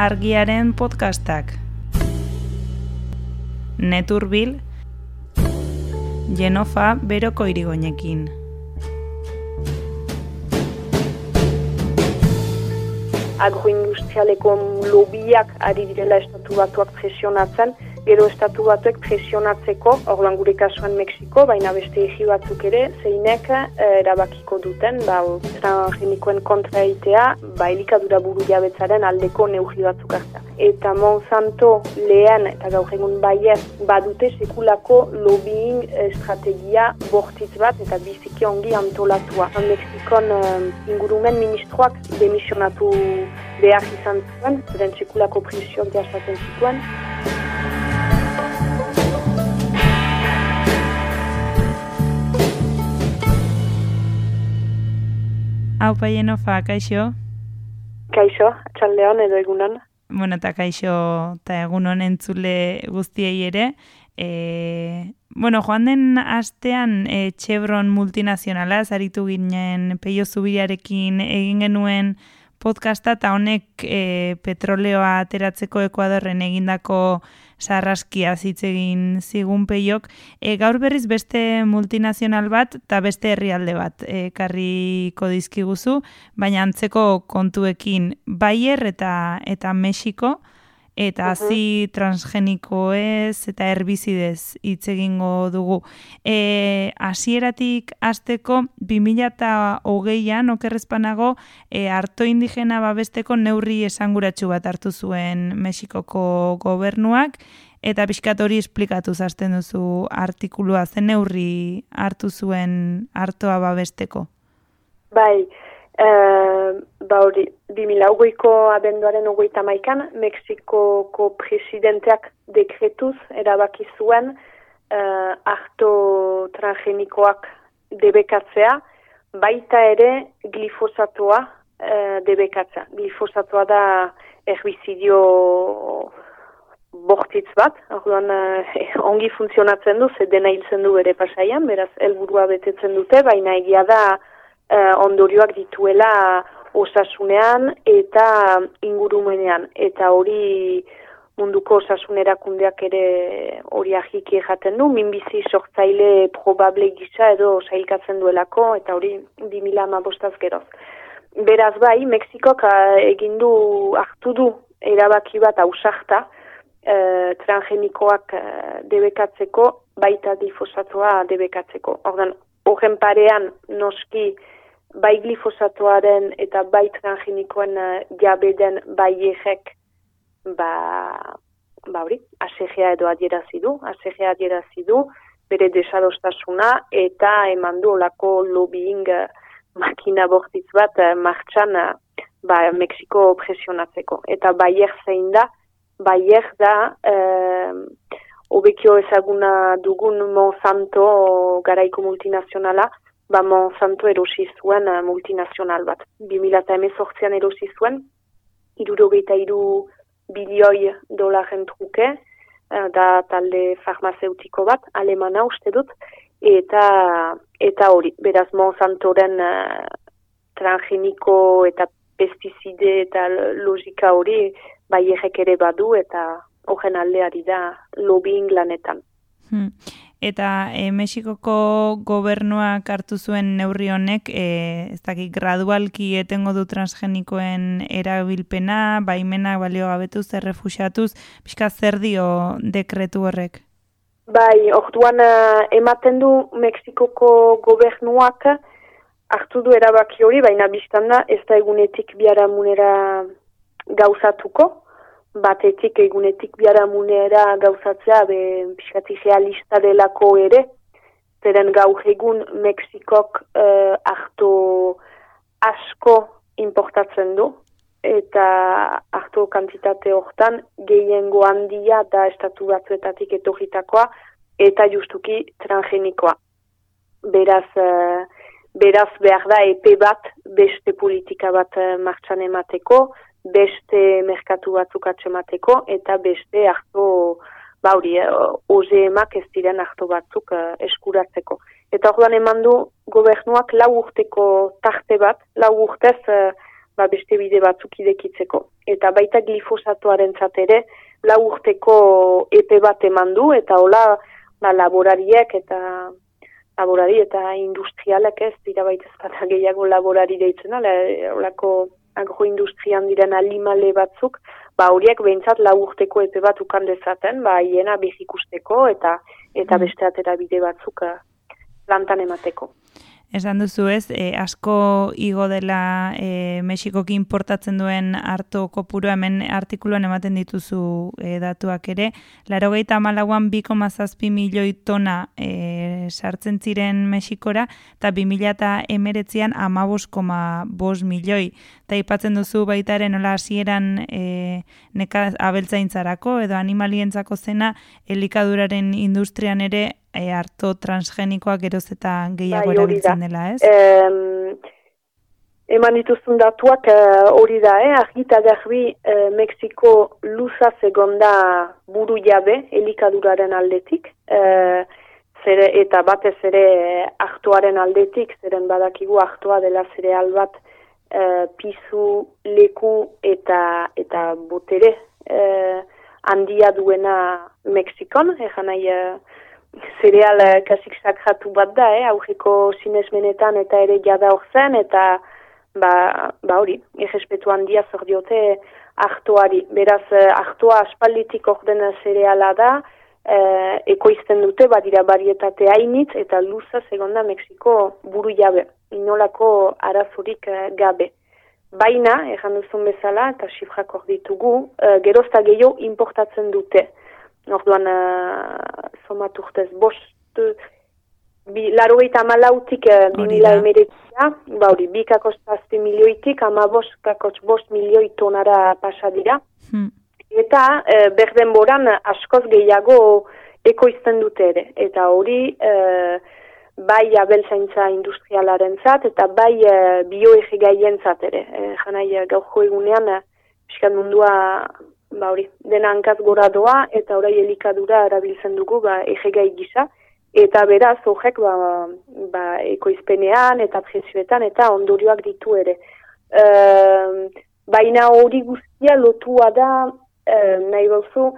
argiaren podcastak. Neturbil, Genofa beroko irigoinekin. Agroindustrialeko lobiak ari direla estatu batuak presionatzen, gero estatu batuek presionatzeko, orduan gure kasuan Mexiko, baina beste egi batzuk ere, zeinek eh, erabakiko duten, ba, transgenikoen kontra eitea, ba, elikadura buru jabetzaren aldeko neugi batzuk hartzak. Eta Monsanto lehen, eta gaur egun baiet, badute sekulako lobbying estrategia bortitz bat, eta biziki ongi antolatua. Mexikon uh, ingurumen ministroak demisionatu behar izan zuen, zeren sekulako presioak jasaten zituen, Hau paieno fa, kaixo? Kaixo, txaldeon edo egunan. Bueno, eta kaixo, eta egunon entzule guztiei ere. E, bueno, joan den astean e, Chevron multinazionala, zaritu ginen peio zubiarekin egin genuen podcasta, eta honek e, petroleoa ateratzeko Ekuadorren egindako sarraskia zitzegin zigun peiok. E, gaur berriz beste multinazional bat eta beste herrialde bat e, karriko dizkiguzu, baina antzeko kontuekin Bayer eta eta Mexiko, eta hazi transgeniko ez eta herbizidez hitz egingo dugu. E, hasieratik hasteko 2008an okerrezpanago e, harto indigena babesteko neurri esanguratsu bat hartu zuen Mexikoko gobernuak eta pixkat hori esplikatu zazten duzu artikulua zen neurri hartu zuen hartoa babesteko. Bai, Uh, ba hori, 2008ko abenduaren ogoita maikan, Mexikoko presidenteak dekretuz erabaki zuen uh, harto transgenikoak debekatzea, baita ere glifosatoa uh, debekatzea. Glifosatoa da erbizidio bortitz bat, orduan ongi funtzionatzen du, ze dena hiltzen du ere pasaian, beraz helburua betetzen dute, baina egia da uh, ondorioak dituela osasunean eta ingurumenean. Eta hori munduko osasun erakundeak ere hori ahiki jaten du, minbizi sortzaile probable gisa edo sailkatzen duelako, eta hori 2000 amabostaz geroz. Beraz bai, Mexikok eh, egindu hartu du erabaki bat ausarta, uh, transgenikoak debekatzeko, baita difosatoa debekatzeko. Ordan, horren parean noski bai glifosatoaren eta bai transgenikoen uh, jabeden bai egek ba, ba hori, ASEGEA edo adierazi du, ASEGEA adierazi du, bere desadostasuna eta eman du olako lobbying uh, makina bortitz bat uh, martxan ba, Mexiko presionatzeko. Eta baier zein da, baier da, uh, obekio ezaguna dugun Monsanto garaiko multinazionala, ba Monsanto erosi zuen uh, multinazional bat. 2018an erosi zuen, irurogeita iru bilioi dolaren truke, uh, da talde farmazeutiko bat, alemana uste dut, eta eta hori, beraz Monsantoren uh, transgeniko eta pestizide eta logika hori bai ere badu eta horren aldeari da lobbying lanetan. Hmm. Eta e, Mexikoko gobernuak hartu zuen neurri honek, e, ez dakit, gradualki etengo du transgenikoen erabilpena, baimenak balio gabetuz, errefusiatuz, pixka zer dio dekretu horrek? Bai, orduan uh, ematen du Mexikoko gobernuak hartu du erabaki hori, baina biztan da ez da egunetik biara munera gauzatuko, batetik egunetik biara munera gauzatzea, be, pixkati realista delako ere, zeren gaur egun Mexikok uh, harto asko importatzen du, eta harto kantitate hortan gehiengo handia da estatu batzuetatik etorritakoa, eta justuki transgenikoa. Beraz, uh, beraz behar da epe bat beste politika bat uh, martxan emateko, beste merkatu batzuk atxemateko eta beste hartu bauri, eh, oze emak ez diren hartu batzuk eh, eskuratzeko. Eta orduan eman du gobernuak lau urteko tarte bat, lau urtez eh, ba, beste bide batzuk idekitzeko. Eta baita glifosatoaren ere lau urteko epe bat eman du, eta hola ba, laborariek eta laborari eta industrialak ez, dira baita gehiago laborari deitzen, holako agroindustrian diren alimale batzuk, ba horiek behintzat lau urteko epe bat ukan dezaten, ba hiena bizikusteko eta eta mm. beste atera bide batzuk eh, plantan emateko. Esan duzu ez, e, asko igo dela e, Mexikoki importatzen duen harto kopuru hemen artikuluan ematen dituzu e, datuak ere. Laro gehieta malauan 2,6 milioi tona e, sartzen ziren Mexikora, eta 2000 eta emeretzian amabos milioi. Eta ipatzen duzu baitaren nola hasieran e, neka abeltzaintzarako edo animalientzako zena elikaduraren industrian ere e, harto transgenikoa geroz eta gehiago bai, erabiltzen dela, ez? E, eman dituzun datuak eh, hori da, eh? argita garbi e, Mexiko luza segonda buru jabe elikaduraren aldetik, e, zere, eta batez ere aktuaren aldetik, zeren badakigu aktua dela zereal bat e, pizu, leku eta, eta botere e, handia duena Mexikon, egan nahi zereal uh, kasik sakratu bat da, eh, aurreko sinesmenetan eta ere jada hor zen, eta ba, ba hori, irrespetu handia zor diote hartuari. Beraz, uh, hartua aspalditik orden zereala da, uh, ekoizten dute, badira barietate hainitz, eta luza segonda Mexiko buru jabe, inolako arazurik gabe. Baina, erran duzun bezala, eta sifrak ditugu, uh, gerozta gehiago importatzen dute. Orduan, uh, somat urtez, bost, bi, laro eta malautik uh, bi mila emeretzia, ba hori, bi kakos milioitik, ama bost kakos bost milioi tonara pasa dira. Hmm. Eta uh, berden boran askoz gehiago ekoizten dute ere. Eta hori, uh, bai abeltzaintza industrialaren zat, eta bai uh, bioegigaien zat ere. Uh, janai, uh, egunean, uh, mundua ba hori, dena hankaz gora doa, eta orai elikadura erabiltzen dugu, ba, egegai gisa, eta beraz, horrek, ba, ba, ekoizpenean, eta presioetan, eta ondorioak ditu ere. E, baina hori guztia lotua da, e, nahi bauzu,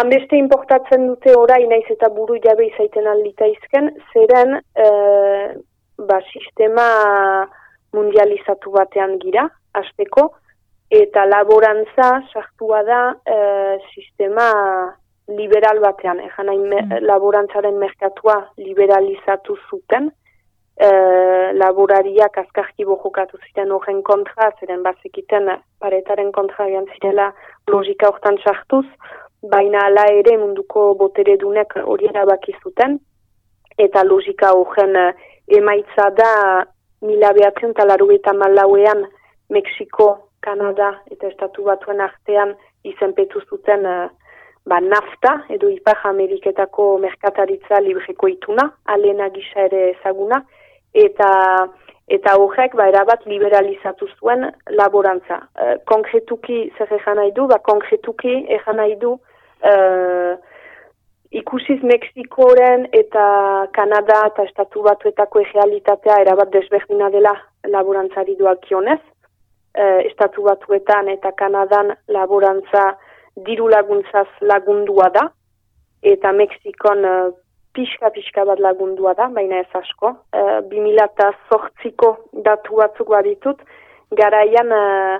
hanbeste importatzen dute orai, naiz eta buru jabe izaiten aldita izken, zeren, e, ba, sistema mundializatu batean gira, azteko, eta laborantza sartua da e, sistema liberal batean, egan nahi mm. laborantzaren merkatua liberalizatu zuten, e, laborariak azkarki bojokatu ziren horren kontra, zeren bazekiten paretaren kontra egan zirela logika hortan sartuz, baina ala ere munduko botere dunek hori erabaki zuten, eta logika horren emaitza da mila behatzen talaru eta malauean Mexiko Kanada eta Estatu Batuen artean izenpetu zuten uh, ba, nafta edo Ipar Ameriketako merkataritza libreko ituna, alena gisa ere ezaguna, eta eta horrek ba, erabat liberalizatu zuen laborantza. Uh, konkretuki zer egan nahi du, ba, konkretuki egan nahi du uh, ikusiz Mexikoren eta Kanada eta Estatu Batuetako egealitatea erabat desberdina dela laborantzari duak eh, estatu batuetan eta Kanadan laborantza diru laguntzaz lagundua da, eta Mexikon eh, pixka-pixka bat lagundua da, baina ez asko. Eh, 2008ko datu batzuk baditut, garaian eh,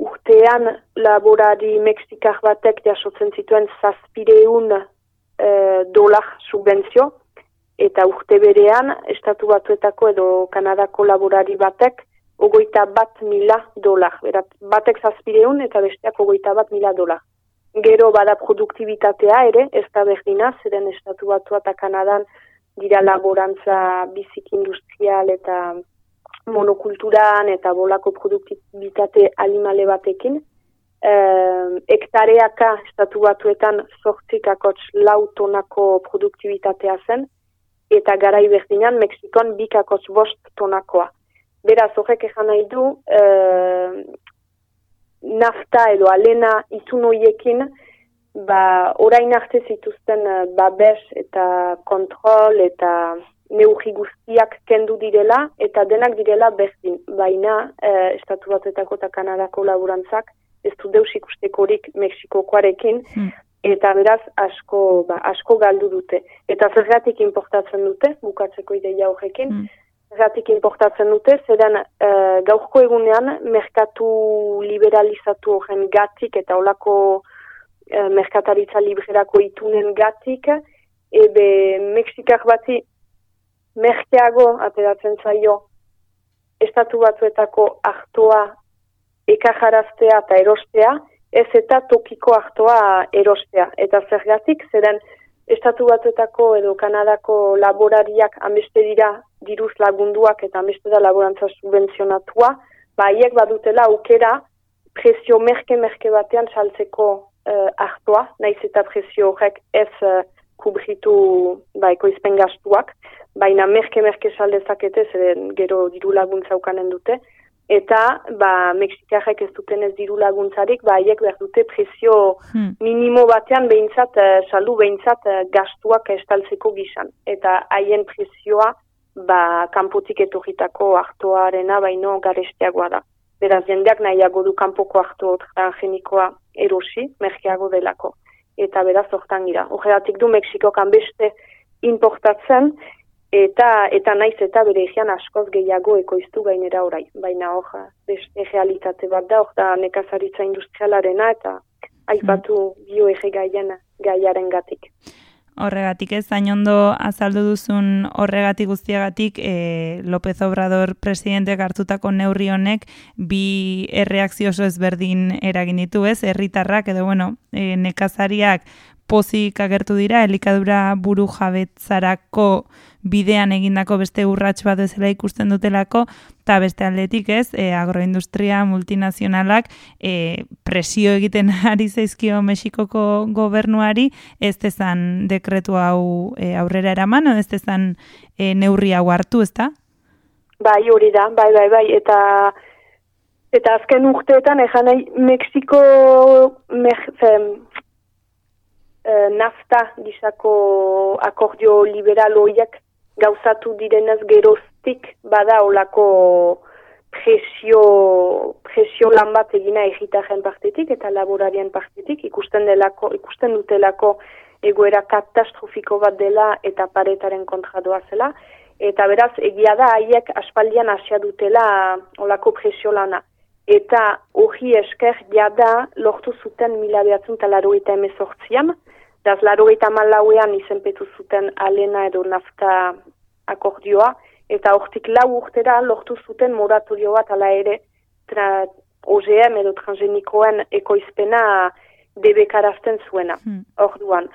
urtean laborari Mexikar batek jasotzen zituen zazpireun eh, dolar subentzio, eta urte berean, estatu batuetako edo Kanadako laborari batek, ogoita bat mila dolar. Berat, batek zazpireun eta besteak ogoita bat mila dolar. Gero bada produktibitatea ere, ez da berdina, zeren estatu batu eta Kanadan dira laborantza bizik industrial eta monokulturan eta bolako produktibitate alimale batekin. Eh, ektareaka estatu batuetan sortzik akotx lau tonako produktibitatea zen, eta garai berdinan Mexikon bikakotx bost tonakoa. Beraz, horrek ezan nahi du, e, nafta edo alena itun horiekin, ba, orain arte zituzten uh, babes eta kontrol eta neugi guztiak kendu direla eta denak direla berdin. Baina e, Estatu Batuetako eta Kanadako laburantzak ez du deus ikustekorik Mexikokoarekin hmm. eta beraz asko, ba, asko galdu dute. Eta zergatik importatzen dute, bukatzeko ideia horrekin, hmm. Zergatik importatzen dute, zeren e, gaurko egunean merkatu liberalizatu horren gatik eta olako e, merkataritza liberako itunen gatik, ebe Mexikak bati merkeago ateratzen zaio estatu batzuetako hartoa ekajaraztea eta erostea, ez eta tokiko hartoa erostea. Eta zergatik, zeren estatu batzuetako edo Kanadako laborariak ameste dira diruz lagunduak eta ameste da laborantza subvenzionatua, ba, haiek badutela aukera presio merke-merke batean saltzeko uh, hartoa, naiz eta presio horrek ez uh, kubritu ba, ekoizpen gastuak, baina merke-merke saldezakete, zeren gero diru laguntza ukanen dute, eta ba, Mexikarrek ez duten ez diru laguntzarik, ba, haiek behar dute presio hmm. minimo batean behintzat, uh, saldu behintzat uh, gastuak estaltzeko gizan. Eta haien presioa, ba, kanpotik etorritako hartoarena baino garesteagoa da. Beraz, jendeak nahiago du kanpoko hartu genikoa erosi, merkeago delako eta beraz hortan gira. Horregatik du Mexikokan beste importatzen, eta eta naiz eta bere egean askoz gehiago ekoiztu gainera orai. Baina hor, beste realitate bat da, hor da nekazaritza industrialarena eta aipatu mm. bio gaien gaiaren gatik horregatik ez, zain ondo azaldu duzun horregatik guztiagatik e, López Obrador presidenteak hartutako neurri honek bi erreakzio oso ezberdin eragin ditu ez, herritarrak edo bueno, e, nekazariak pozik agertu dira, elikadura buru jabetzarako bidean egindako beste urrats bat ezela ikusten dutelako, eta beste aldetik ez, e, agroindustria multinazionalak e, presio egiten ari zaizkio Mexikoko gobernuari, ez tezan dekretu hau e, aurrera eraman, o ez tezan e, neurri hau hartu, ez da? Bai, hori da, bai, bai, bai, eta eta azken urteetan, ezan nahi, Mexiko, Eh, nafta gizako akordio liberal horiek gauzatu direnez geroztik bada olako presio, presio lan bat egina egitaren partetik eta laborarien partetik ikusten, delako, ikusten dutelako egoera katastrofiko bat dela eta paretaren kontra zela. Eta beraz, egia da, haiek aspaldian asia dutela olako presio lana. Eta hori esker jada lortu zuten mila behatzen talaro emezortzian, Daz, laro eta malauean izenpetu zuten alena edo nafta akordioa, eta hortik lau urtera lortu zuten moratorio bat ala ere tra, OGM edo transgenikoen ekoizpena debekarazten zuena. Hmm. Orduan,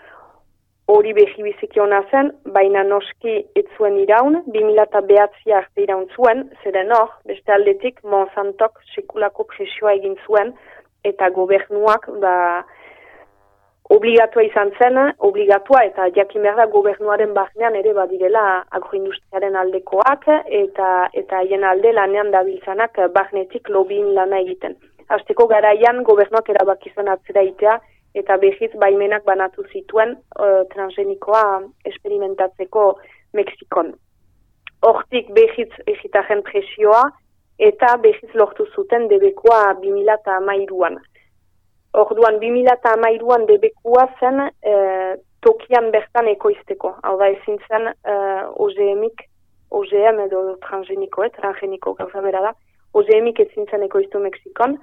hori behi biziki hona zen, baina noski ez zuen iraun, 2000 behatzi arte iraun zuen, zeren hor, beste aldetik, Monsantok sekulako presioa egin zuen, eta gobernuak, ba, obligatua izan zen, obligatua eta jakin behar da gobernuaren barnean ere badirela agroindustriaren aldekoak eta eta haien alde lanean dabiltzanak barnetik lobin lana egiten. Azteko garaian gobernuak erabakizan atzera itea eta behiz baimenak banatu zituen uh, transgenikoa esperimentatzeko Mexikon. Hortik behiz egitajen presioa eta behiz lortu zuten debekoa 2008an. Orduan, 2008an debekua zen e, tokian bertan ekoizteko. Hau da ezin zen e, OGM-ik, OGM edo transgeniko, eh, transgeniko gauza bera da, OGM-ik ezin zen ekoiztu Mexikon.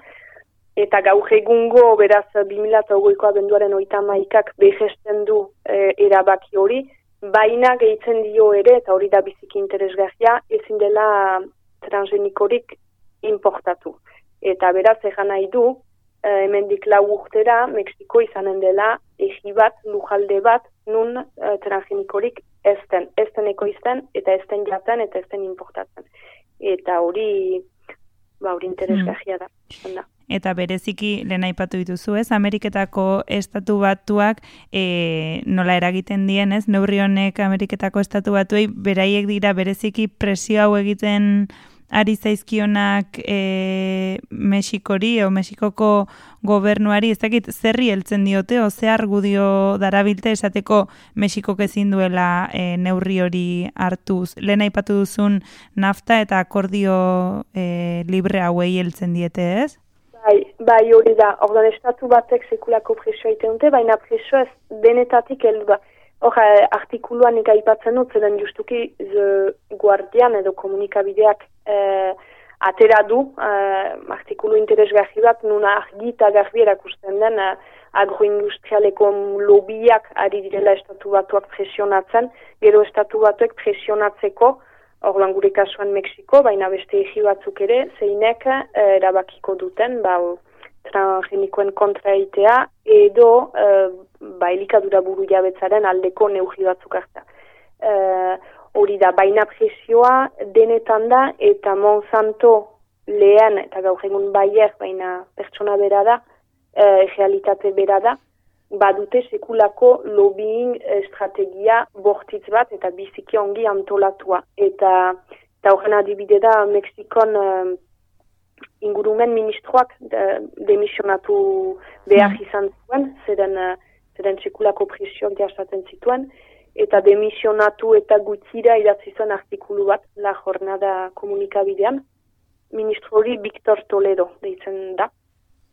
Eta gaur egungo, beraz, 2008ko abenduaren oita maikak behesten du e, erabaki hori, baina gehitzen dio ere, eta hori da biziki interesgarria, ezin dela transgenikorik importatu. Eta beraz, egan nahi du, uh, hemendik lau urtera Mexiko izanen dela egi bat, lujalde bat, nun uh, transgenikorik ezten, ezten ekoizten eta ezten jaten eta ezten importatzen. Eta hori, ba, hori interesgahia da. Hmm. Eta bereziki lehen aipatu dituzu ez, Ameriketako estatu batuak e, nola eragiten dien ez, neurri honek Ameriketako estatu batuei beraiek dira bereziki presio hau egiten ari zaizkionak e, Mexikori o Mexikoko gobernuari, ez dakit zerri heltzen diote, o ze argudio darabilte esateko Mexikok ezin duela e, neurri hori hartuz. Lehen aipatu duzun nafta eta akordio e, libre hauei heltzen diete, ez? Bai, bai hori da, ordan estatu batek sekulako presioa ite dute, baina presioa ez denetatik heldu da. Hor, artikuluan nika ipatzen dut, zeden justuki ze guardian edo komunikabideak eh, atera du, eh, artikulu interesgarri bat, nuna argi eta garbi erakusten den eh, agroindustrialeko lobiak ari direla estatu batuak presionatzen, gero estatu batuak presionatzeko, hor lan gure kasuan Mexiko, baina beste egi batzuk ere, zeinek erabakiko duten, ba, transgenikoen kontraitea edo uh, ba, elikadura buru jabetzaren aldeko neugi batzuk harta. Uh, hori da, baina presioa denetan da eta Monsanto lehen eta gaur egun baier, baina pertsona bera da, uh, realitate bera da, badute sekulako lobbying estrategia bortitz bat eta biziki ongi antolatua. Eta, eta horren adibide da, Mexikon ingurumen ministroak de, demisionatu behar mm. izan zuen, zeren, uh, zeren txekulako presioak jastaten zituen, eta demisionatu eta gutzira idatzi zuen artikulu bat, la jornada komunikabidean, ministro hori Victor Toledo deitzen da,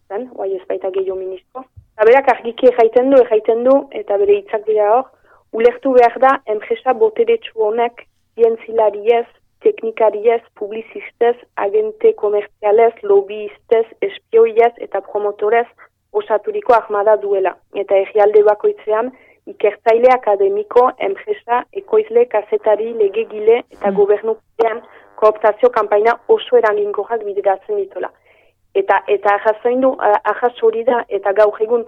zen, oai ez baita gehiago ministro. Eta berak argiki egaiten du, egaiten du, eta bere hitzak dira hor, ulertu behar da, enpresa boteretsu honek, zientzilariez, teknikariez, publizistez, agente komerzialez, lobbyistez, espioiez eta promotorez osaturiko ahmada duela. Eta egialde bakoitzean, ikertzaile akademiko, enpresa, ekoizle, kazetari, legegile eta mm. gobernukean kooptazio kampaina oso eranginkoak bideratzen ditola. Eta eta ahazain du, ahaz hori da, eta gaur egun,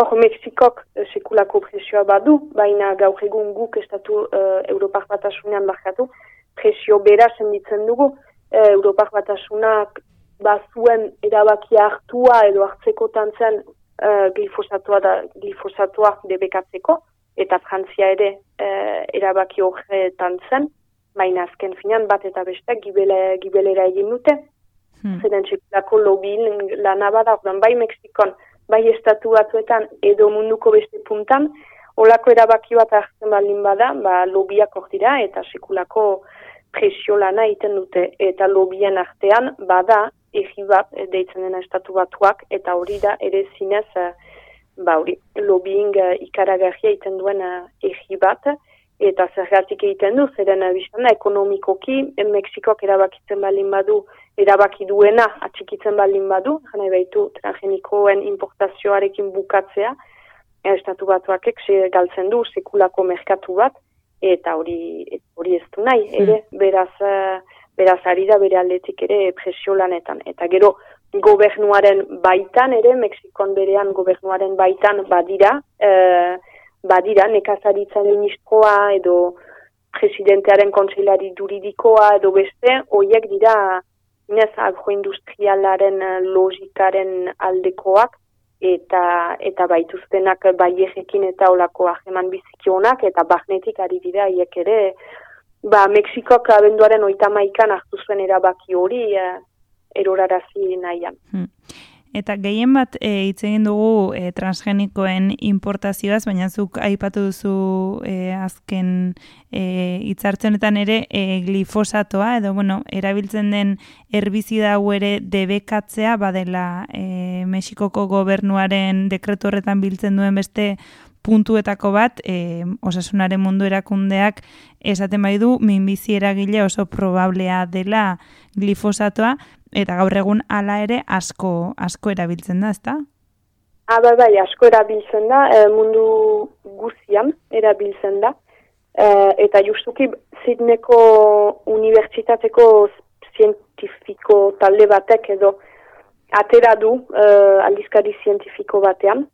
hor Mexikok uh, sekulako presioa badu, baina gaur egun guk estatu uh, Europak batasunean barkatu, presio bera senditzen dugu, e, Europak batasunak bazuen erabakia hartua edo hartzekotan zen e, glifosatua da glifosatua debekatzeko, eta Frantzia ere e, erabaki horretan zen, baina azken finan bat eta bestek gibele, gibelera egin dute. Hmm. Zeren txekulako lobin lan abada, bai Mexikon, bai estatu batuetan edo munduko beste puntan, olako erabaki bat hartzen baldin bada, ba, lobiak hor dira eta sekulako presio lana egiten dute eta lobien artean bada egi bat eh, deitzen dena estatu batuak eta hori da ere zinez uh, ba hori lobbying uh, ikaragarria egiten duen egi bat eta zergatik egiten du zeren biztana ekonomikoki Mexikok erabakitzen balin badu erabaki duena atxikitzen balin badu jana baitu transgenikoen importazioarekin bukatzea estatu batuak galtzen du sekulako merkatu bat eta hori hori ez du nahi, hmm. ere, beraz, uh, beraz ari da bere aldetik ere presio lanetan. Eta gero, gobernuaren baitan ere, Mexikon berean gobernuaren baitan badira, uh, badira, nekazaritza ministroa edo presidentearen kontseilari duridikoa edo beste, horiek dira, inez agroindustrialaren logikaren aldekoak, eta eta baituztenak baiejekin eta olako aheman bizikionak eta bagnetik ari dira haiek ere ba Mexikok abenduaren 31an hartu zuen erabaki hori eh, erorarazi nahian. Hmm. Eta gehien bat e, hitz egin dugu e, transgenikoen importazioaz, baina zuk aipatu duzu e, azken e, hitzartzenetan ere e, glifosatoa edo bueno, erabiltzen den herbizida hau ere debekatzea badela e, Mexikoko gobernuaren dekretu horretan biltzen duen beste puntuetako bat, e, osasunaren mundu erakundeak esaten bai du minbizi eragile oso probablea dela glifosatoa, eta gaur egun hala ere asko asko erabiltzen da, ezta? Ah, bai, bai, asko erabiltzen da, e, mundu guzian erabiltzen da. E, eta justuki Zidneko Unibertsitateko zientifiko talde batek edo atera du e, aldizkari zientifiko batean.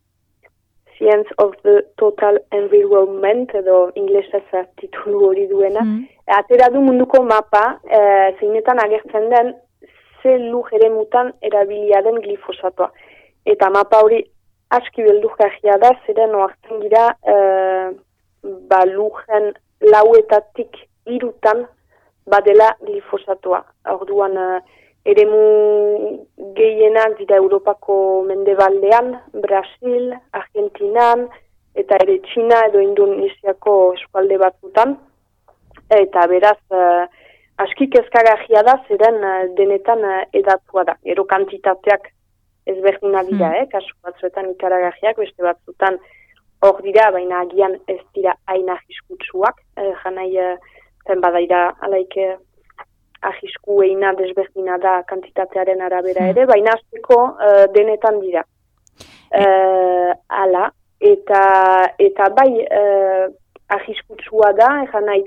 Science of the Total Environment edo inglesez titulu hori duena. Mm. Atera du munduko mapa e, zeinetan agertzen den ze luj ere mutan erabilia den glifosatoa. Eta mapa hori aski beldurgarria da, zeren oartzen gira e, ba lujen lauetatik irutan badela glifosatoa. Orduan, uh, eremu gehienak dira Europako mendebaldean, Brasil, Argentinan, eta ere Txina edo Indonesiako eskualde batzutan. Eta beraz, uh, askik ezkagagia da, zeren uh, denetan uh, edatua da. Ero kantitateak ezberdina dira, hmm. eh? kasu batzuetan ikaragajiak, beste batzutan hor dira, baina agian ez dira aina jiskutsuak, eh, janai eh, zen badaira alaike ahisku eina desberdina da kantitatearen arabera hmm. ere, baina azteko uh, denetan dira. Uh, ala, eta, eta bai uh, ahiskutsua da, egan nahi,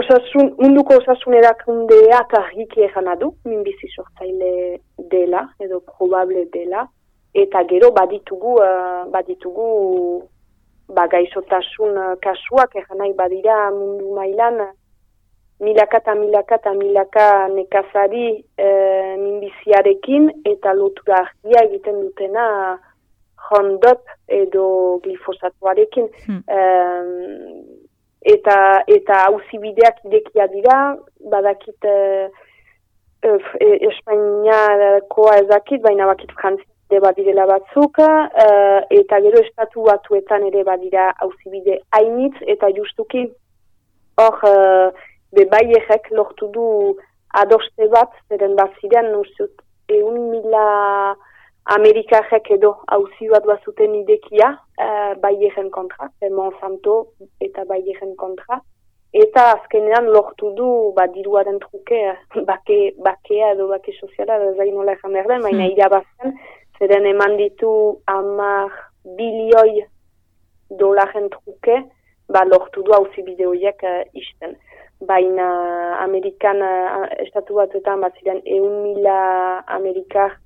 osasun, munduko osasun erakundeak argiki egan adu, minbizi sortzaile dela, edo probable dela, eta gero baditugu, uh, baditugu bagaizotasun kasuak, egan nahi badira mundu mailan, milaka eta milaka eta milaka nekazari e, minbiziarekin eta lotura argia egiten dutena hondop edo glifosatuarekin. Hmm. eta eta hauzibideak idekia dira, badakit e, e, Espainiakoa ezakit, baina bakit frantzide badirela batzuk, e, eta gero estatu batuetan ere badira hauzibide hainitz, eta justuki hor... E, be bai egek lortu du adoste bat, zeren bat ziren, nuzut, eun mila Amerikajek edo hauzi bat bazuten idekia, uh, kontra, Monsanto eta bai egen kontra, eta azkenean lortu du bat diruaren truke, bake, bakea edo bake soziala, da zain nola egan behar den, baina hmm. irabazten, zeren eman ditu amar bilioi dolaren truke, ba lortu du hauzi bideoiek uh, isten baina Amerikan estatu batzuetan bat ziren eun mila Amerikar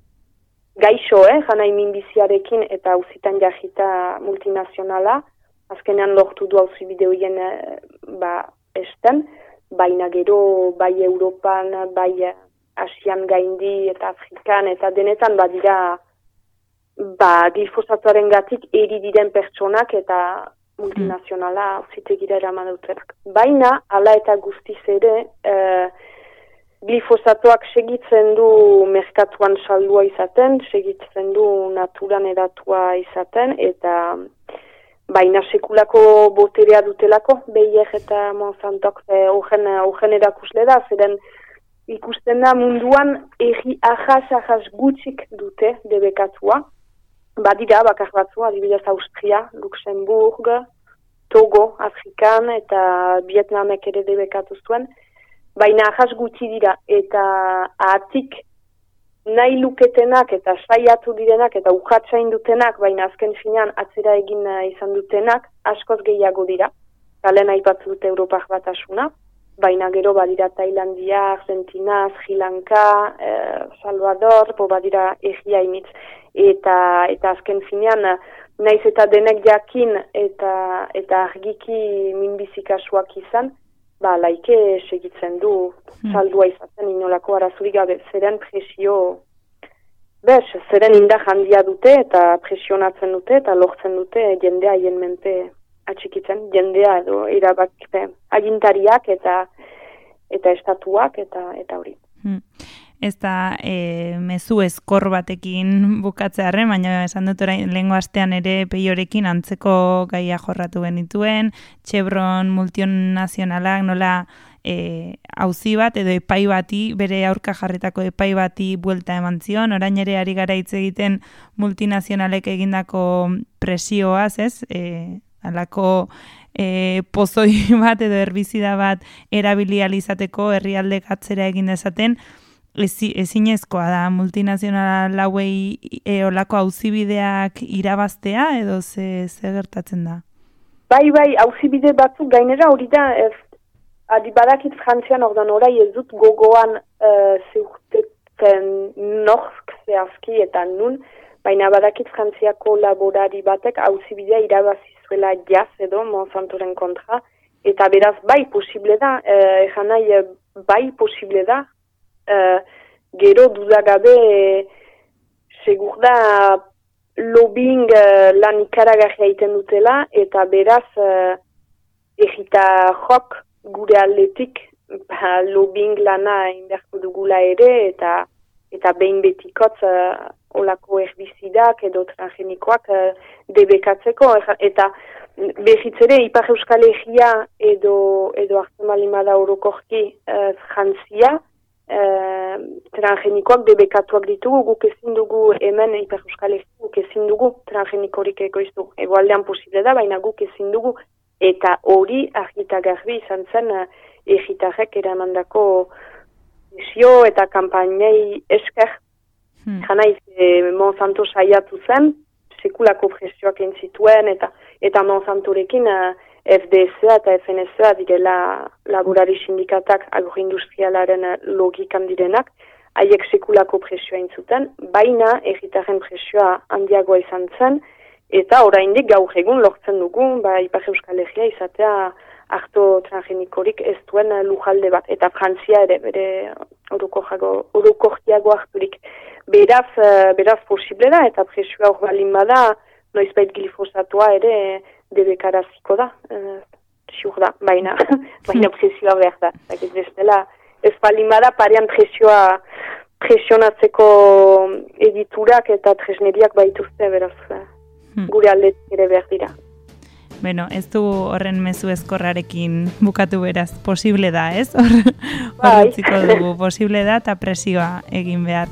gaixo, eh, jana minbiziarekin eta auzitan jahita multinazionala, azkenean lortu du hauzi bideoien eh, ba, esten, baina gero bai Europan, bai Asian gaindi eta Afrikan eta denetan badira ba, glifosatuaren gatik eri diren pertsonak eta multinazionala zitegira eraman dutenak. Baina, ala eta guztiz ere, e, glifosatoak segitzen du merkatuan saldua izaten, segitzen du naturan eratua izaten, eta baina sekulako boterea dutelako, behiek eta Monsantok horren e, erakusle da, zeren ikusten da munduan egi ahaz ahaz gutxik dute debekatua, badira bakar batzu, adibidez Austria, Luxemburg, Togo, Afrikan eta Vietnamek ere debekatu zuen, baina ahas gutxi dira eta atik nahi luketenak eta saiatu direnak eta ukatzain dutenak, baina azken finan atzera egin izan dutenak, askoz gehiago dira. Galen aipatzu dute Europak batasuna, baina gero badira Tailandia, Argentina, Sri Lanka, eh, Salvador, bo badira egia imitz eta eta azken finean naiz eta denek jakin eta eta argiki minbizikasuak izan ba laike segitzen du. Hmm. saldua izaten inolako arazurik gabe. Zeren presio Bez, zeren inda handia dute eta presionatzen dute eta lortzen dute jendea haien mente atxikitzen, jendea edo irabakpe agintariak eta eta estatuak eta eta hori. Hmm ez da e, mezu eskor batekin bukatzearen, baina esan dut orain lehenko astean ere peiorekin antzeko gaia jorratu genituen, Chevron multionazionalak nola e, auzi bat edo epai bati, bere aurka jarritako epai bati buelta eman zion, orain ere ari gara hitz egiten multinazionalek egindako presioaz, ez? E, alako e, pozoi bat edo herbizida bat erabilializateko herrialde atzera egin dezaten, ezinezkoa da multinazionala lauei e, olako auzibideak irabaztea edo ze, ze gertatzen da? Bai, bai, auzibide batzuk gainera hori da, ez, adi badakit frantzian ordan orai ez dut gogoan uh, zeurteten norsk zehazki eta nun, baina badakit frantziako laborari batek auzibidea irabazizuela jaz edo Monsantoren kontra, eta beraz bai posible da, uh, bai posible da, uh, gero dudagabe e, segur da lobbying uh, lan ikaragarria egiten dutela eta beraz uh, egita jok gure aldetik ba, lobbying lana inberko dugula ere, eta eta behin betikot uh, olako erbizidak edo transgenikoak uh, debekatzeko, eta behitz ere, Ipar Euskal Egia edo, edo Artemalimada orokorki uh, jantzia, uh, transgenikoak debekatuak ditugu, guk ezin dugu hemen Ipar Euskal Egia, guk ezin dugu transgenikorik egoiztu. Egoaldean posible da, baina guk ezin dugu, eta hori argita garbi izan zen uh, egitarrek eramandako isio eta kampainei esker hmm. janaiz e, Monsanto saiatu zen sekulako presioak zituen eta eta Monsantorekin uh, FDSA eta FNSA direla laborari sindikatak agroindustrialaren logikan direnak haiek sekulako presioa intzuten, baina egitarren presioa handiagoa izan zen, eta oraindik gaur egun lortzen dugu, ba, Ipar Euskal Herria izatea harto transgenikorik ez duen lujalde bat, eta Frantzia ere, bere orokortiago harturik. Beraz, uh, beraz posible da, eta presioa hor balin bada, noizbait glifosatua ere debekaraziko da, uh, da, baina, baina presioa behar da. Ez bestela, ez balin bada, parean presioa presionatzeko editurak eta tresneriak baituzte, beraz, hmm. gure aldetik ere behar dira. Bueno, ez du horren mezu eskorrarekin bukatu beraz, posible da, ez? Hor, bai. dugu, posible da eta presioa egin behar.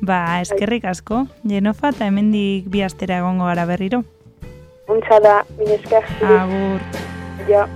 Ba, eskerrik asko, jenofa eta hemendik bi astera egongo gara berriro. Untza da, min esker. Agur. Ja.